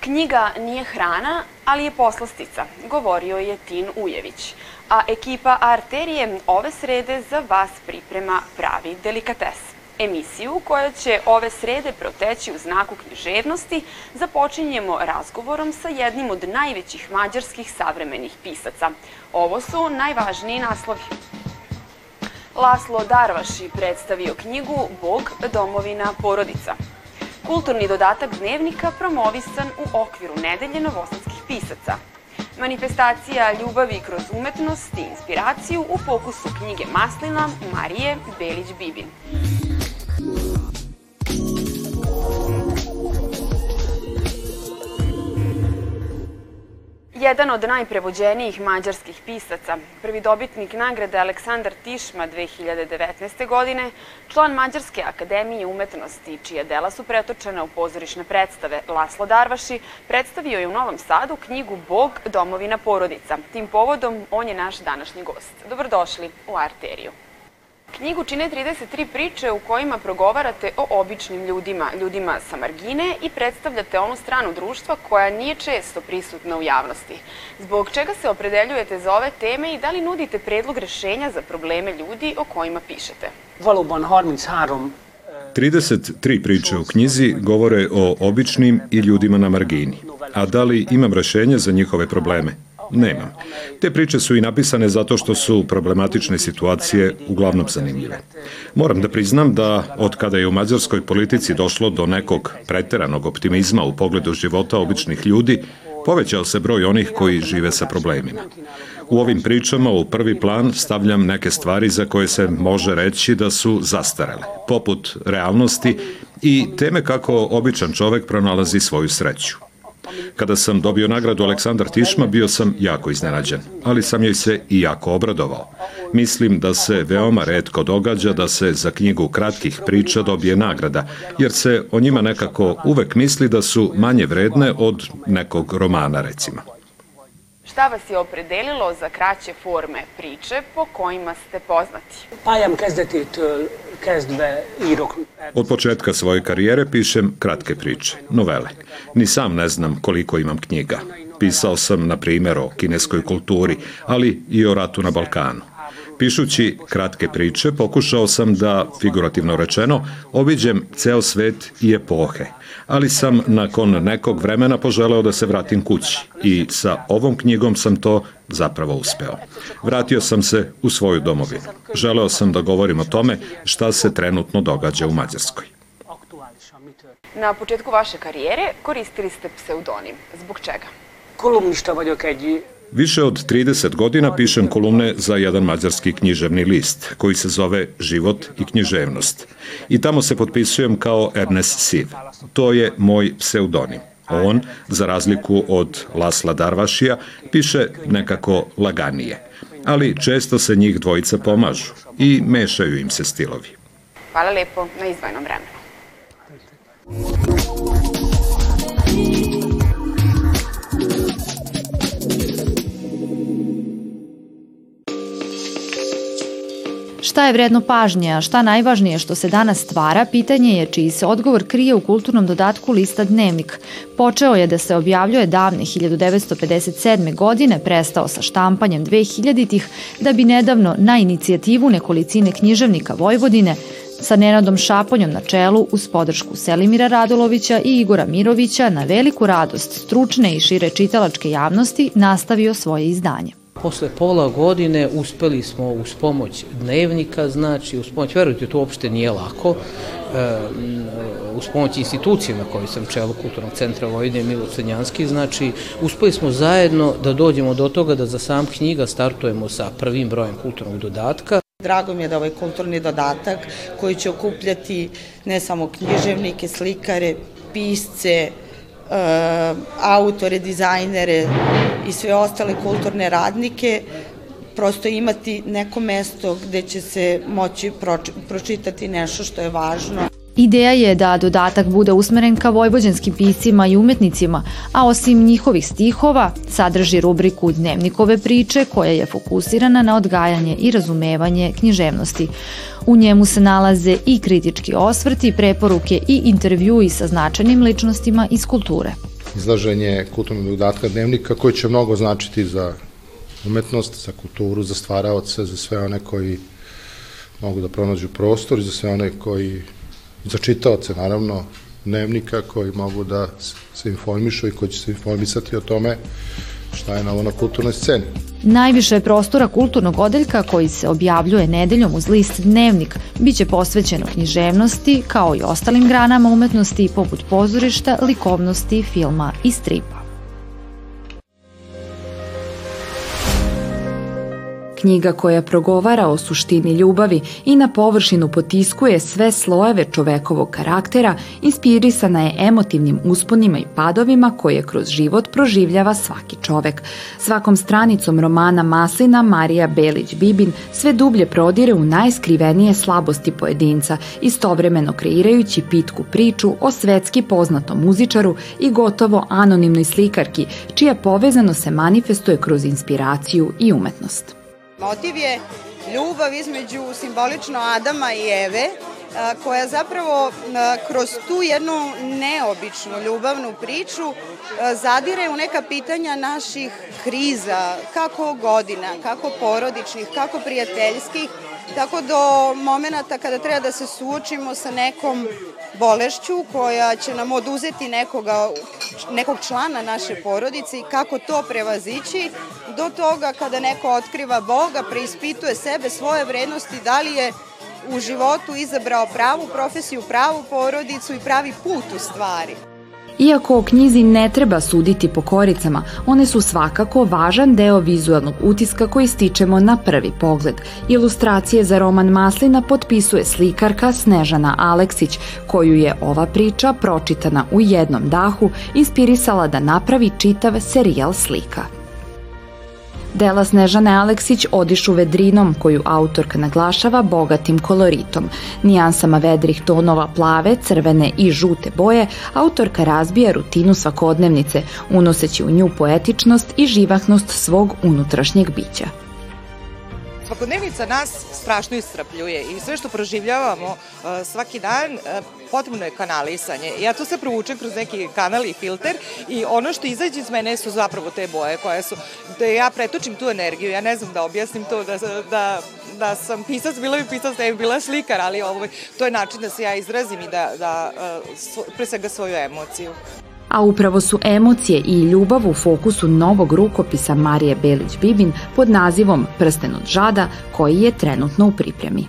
Knjiga nije hrana, ali je poslastica, govorio je Tin Ujević. A ekipa Arterije ove srede za vas priprema pravi delikates. Emisiju koja će ove srede proteći u znaku književnosti započinjemo razgovorom sa jednim od najvećih mađarskih savremenih pisaca. Ovo su najvažniji naslovi. Laslo Darvaši predstavio knjigu Bog, domovina, porodica – Kulturni dodatak dnevnika promovisan u okviru nedelje novosadskih pisaca. Manifestacija ljubavi kroz umetnost i inspiraciju u fokusu knjige Maslina Marije Belić-Bibin. Jedan od najprevođenijih mađarskih pisaca, prvi dobitnik nagrade Aleksandar Tišma 2019. godine, član Mađarske akademije umetnosti, čija dela su pretočena u pozorišne predstave Laslo Darvaši, predstavio je u Novom Sadu knjigu Bog, domovina, porodica. Tim povodom on je naš današnji gost. Dobrodošli u Arteriju. Knjigu čine 33 priče u kojima progovarate o običnim ljudima, ljudima sa margine i predstavljate onu stranu društva koja nije često prisutna u javnosti. Zbog čega se opredeljujete za ove teme i da li nudite predlog rešenja za probleme ljudi o kojima pišete? Valóban 33 33 priče u knjizi govore o običnim i ljudima na margini. A da li imam rešenje za njihove probleme? Nemam. Te priče su i napisane zato što su problematične situacije uglavnom zanimljive. Moram da priznam da od kada je u mađarskoj politici došlo do nekog preteranog optimizma u pogledu života običnih ljudi, povećao se broj onih koji žive sa problemima. U ovim pričama u prvi plan stavljam neke stvari za koje se može reći da su zastarele, poput realnosti i teme kako običan čovek pronalazi svoju sreću. Kada sam dobio nagradu Aleksandar Tišma, bio sam jako iznenađen, ali sam joj se i jako obradovao. Mislim da se veoma redko događa da se za knjigu kratkih priča dobije nagrada, jer se o njima nekako uvek misli da su manje vredne od nekog romana, recimo. Šta vas je opredelilo za kraće forme priče po kojima ste poznati? Kezdetétől kezdve írok. Od početka svoje karijere pišem kratke priče, novele. Ni sam ne znam koliko imam knjiga. Pisao sam, na primjer, o kineskoj kulturi, ali i o ratu na Balkanu. Pišući kratke priče, pokušao sam da, figurativno rečeno, obiđem ceo svet i epohe, ali sam nakon nekog vremena poželeo da se vratim kući i sa ovom knjigom sam to zapravo uspeo. Vratio sam se u svoju domovinu. Želeo sam da govorim o tome šta se trenutno događa u Mađarskoj. Na početku vaše karijere koristili ste pseudonim. Zbog čega? Kolumnista vagyok egy Više od 30 godina pišem kolumne za jedan mađarski književni list, koji se zove Život i književnost. I tamo se potpisujem kao Ernest Siv. To je moj pseudonim. On, za razliku od Lasla Darvašija, piše nekako laganije. Ali često se njih dvojica pomažu i mešaju im se stilovi. Hvala lepo na izvojnom vremenu. Šta je vredno pažnje, a šta najvažnije što se danas stvara, pitanje je čiji se odgovor krije u kulturnom dodatku lista Dnevnik. Počeo je da se objavljuje davne 1957. godine, prestao sa štampanjem 2000-ih, da bi nedavno na inicijativu nekolicine književnika Vojvodine sa Nenadom Šaponjom na čelu uz podršku Selimira Radulovića i Igora Mirovića na veliku radost stručne i šire čitalačke javnosti nastavio svoje izdanje. Posle pola godine uspeli smo uz pomoć dnevnika, znači uz pomoć, verujte, to uopšte nije lako, e, uz pomoć institucije na kojoj sam čelo Kulturnog centra Vojvodine Milo Crnjanski, znači uspeli smo zajedno da dođemo do toga da za sam knjiga startujemo sa prvim brojem kulturnog dodatka. Drago mi je da ovaj kulturni dodatak koji će okupljati ne samo književnike, slikare, pisce, uh, autore, dizajnere i sve ostale kulturne radnike, prosto imati neko mesto gde će se moći pročitati nešto što je važno. Ideja je da dodatak bude usmeren ka vojvođanskim piscima i umetnicima, a osim njihovih stihova sadrži rubriku Dnevnikove priče koja je fokusirana na odgajanje i razumevanje književnosti. U njemu se nalaze i kritički osvrti, preporuke i intervjui sa značajnim ličnostima iz kulture. Izlaženje kulturnog dodatka dnevnika koji će mnogo značiti za umetnost, za kulturu, za stvaraoce, za sve one koji mogu da pronađu prostor i za sve one koji za čitaoce naravno dnevnika koji mogu da se informišu i koji će se informisati o tome šta je novo na kulturnoj sceni. Najviše prostora kulturnog odeljka koji se objavljuje nedeljom uz list Dnevnik biće posvećeno književnosti kao i ostalim granama umetnosti poput pozorišta, likovnosti, filma i stripa. Knjiga koja progovara o suštini ljubavi i na površinu potiskuje sve slojeve čovekovog karaktera, inspirisana je emotivnim usponima i padovima koje kroz život proživljava svaki čovek. Svakom stranicom romana Maslina Marija Belić-Bibin sve dublje prodire u najskrivenije slabosti pojedinca, istovremeno kreirajući pitku priču o svetski poznatom muzičaru i gotovo anonimnoj slikarki, čija povezano se manifestuje kroz inspiraciju i umetnost. Motiv je ljubav između simbolično Adama i Eve, koja zapravo kroz tu jednu neobičnu ljubavnu priču zadire u neka pitanja naših kriza, kako godina, kako porodičnih, kako prijateljskih, tako do momenta kada treba da se suočimo sa nekom bolešću koja će nam oduzeti nekoga, nekog člana naše porodice i kako to prevazići do toga kada neko otkriva Boga, preispituje sebe, svoje vrednosti, da li je u životu izabrao pravu profesiju, pravu porodicu i pravi put u stvari. Iako o knjizi ne treba suditi po koricama, one su svakako važan deo vizualnog utiska koji stičemo na prvi pogled. Ilustracije za roman Maslina potpisuje slikarka Snežana Aleksić, koju je ova priča, pročitana u jednom dahu, inspirisala da napravi čitav serijal slika. Dela Snežane Aleksić odišu vedrinom koju autorka naglašava bogatim koloritom. Nijansama vedrih tonova plave, crvene i žute boje, autorka razbija rutinu svakodnevnice, unoseći u nju poetičnost i živahnost svog unutrašnjeg bića svakodnevnica nas strašno istrapljuje i sve što proživljavamo uh, svaki dan uh, potrebno je kanalisanje. Ja to sve provučem kroz neki kanal i filter i ono što izađe iz mene su zapravo te boje koje su, da ja pretočim tu energiju, ja ne znam da objasnim to, da, da, da sam pisac, bila bi pisac, da je bila slikar, ali ovo, to je način da se ja izrazim i da, da uh, pre svega svoju emociju a upravo su emocije i ljubav u fokusu novog rukopisa Marije Belić-Bibin pod nazivom Prsten od žada, koji je trenutno u pripremi.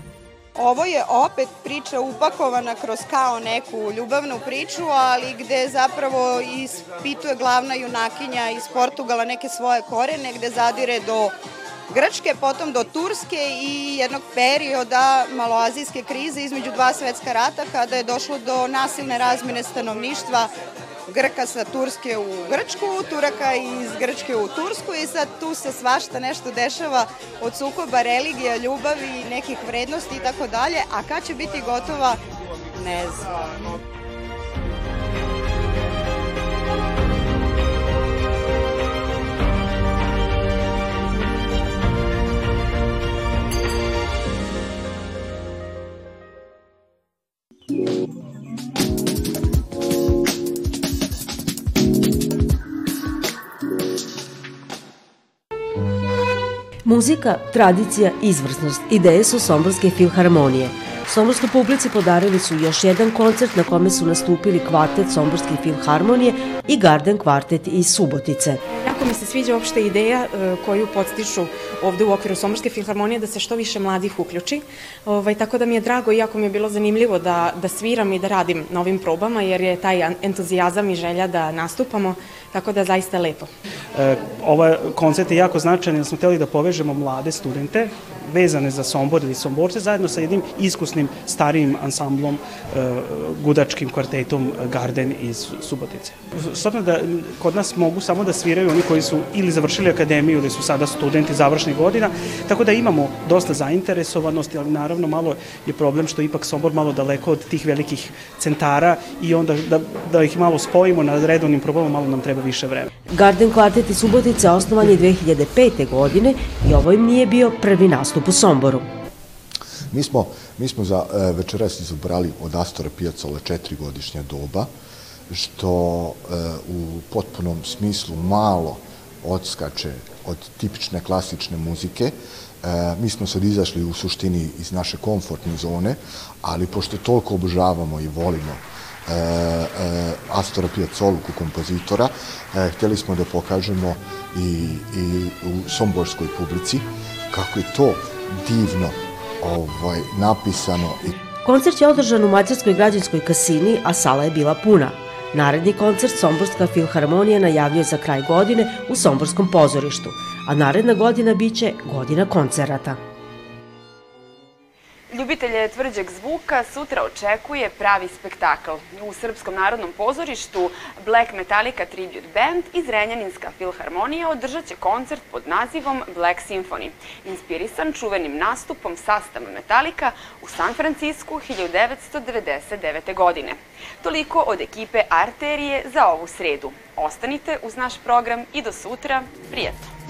Ovo je opet priča upakovana kroz kao neku ljubavnu priču, ali gde zapravo ispituje glavna junakinja iz Portugala neke svoje korene, gde zadire do Grčke, potom do Turske i jednog perioda maloazijske krize između dva svetska rata kada je došlo do nasilne razmene stanovništva Grka sa Turske u Grčku, Turaka iz Grčke u Tursku i sad tu se svašta nešto dešava od sukoba religija, ljubavi, nekih vrednosti i tako dalje, a kad će biti gotova, ne znam. Muzika, tradicija, izvrsnost, ideje su Somborske filharmonije. Somborskoj publici podarili su još jedan koncert na kome su nastupili kvartet Somborske filharmonije i Garden kvartet iz Subotice. Jako mi se sviđa uopšte ideja e, koju podstiču ovde u okviru Somborske filharmonije da se što više mladih uključi. Ovaj, tako da mi je drago, iako mi je bilo zanimljivo da, da sviram i da radim na ovim probama, jer je taj entuzijazam i želja da nastupamo, tako da zaista lepo. E, ovaj koncert je jako značajan jer smo hteli da povežemo mlade studente vezane za Sombor ili Somborce zajedno sa jednim iskusnim starijim ansamblom e, gudačkim kvartetom Garden iz Subotice. S da kod nas mogu samo da sviraju oni koji su ili završili akademiju ili su sada studenti završnih godina, tako da imamo dosta zainteresovanosti, ali naravno malo je problem što ipak Sombor malo daleko od tih velikih centara i onda da, da ih malo spojimo na redovnim problemom, malo nam treba više vremena. Garden Kvartet iz Subotice osnovan je 2005. godine i ovo im nije bio prvi nastup u Somboru. Mi smo, mi smo za e, večeras izabrali od Astora Pijacola četiri godišnja doba, što e, u potpunom smislu malo odskače od tipične klasične muzike. E, mi smo sad izašli u suštini iz naše komfortne zone, ali pošto toliko obožavamo i volimo Astora Piazzolu, kompozitora, e, htjeli smo da pokažemo i, i u somborskoj publici kako je to divno ovaj, napisano. Koncert je održan u Mađarskoj građanskoj kasini, a sala je bila puna. Naredni koncert Somborska filharmonija najavljuje za kraj godine u Somborskom pozorištu, a naredna godina biće godina koncerata. Ljubitelje tvrđeg zvuka sutra očekuje pravi spektakl. U Srpskom narodnom pozorištu Black Metallica Tribute Band iz Renjaninska filharmonija održat će koncert pod nazivom Black Symphony, inspirisan čuvenim nastupom sastava Metallica u San Francisku 1999. godine. Toliko od ekipe Arterije za ovu sredu. Ostanite uz naš program i do sutra. Prijetno!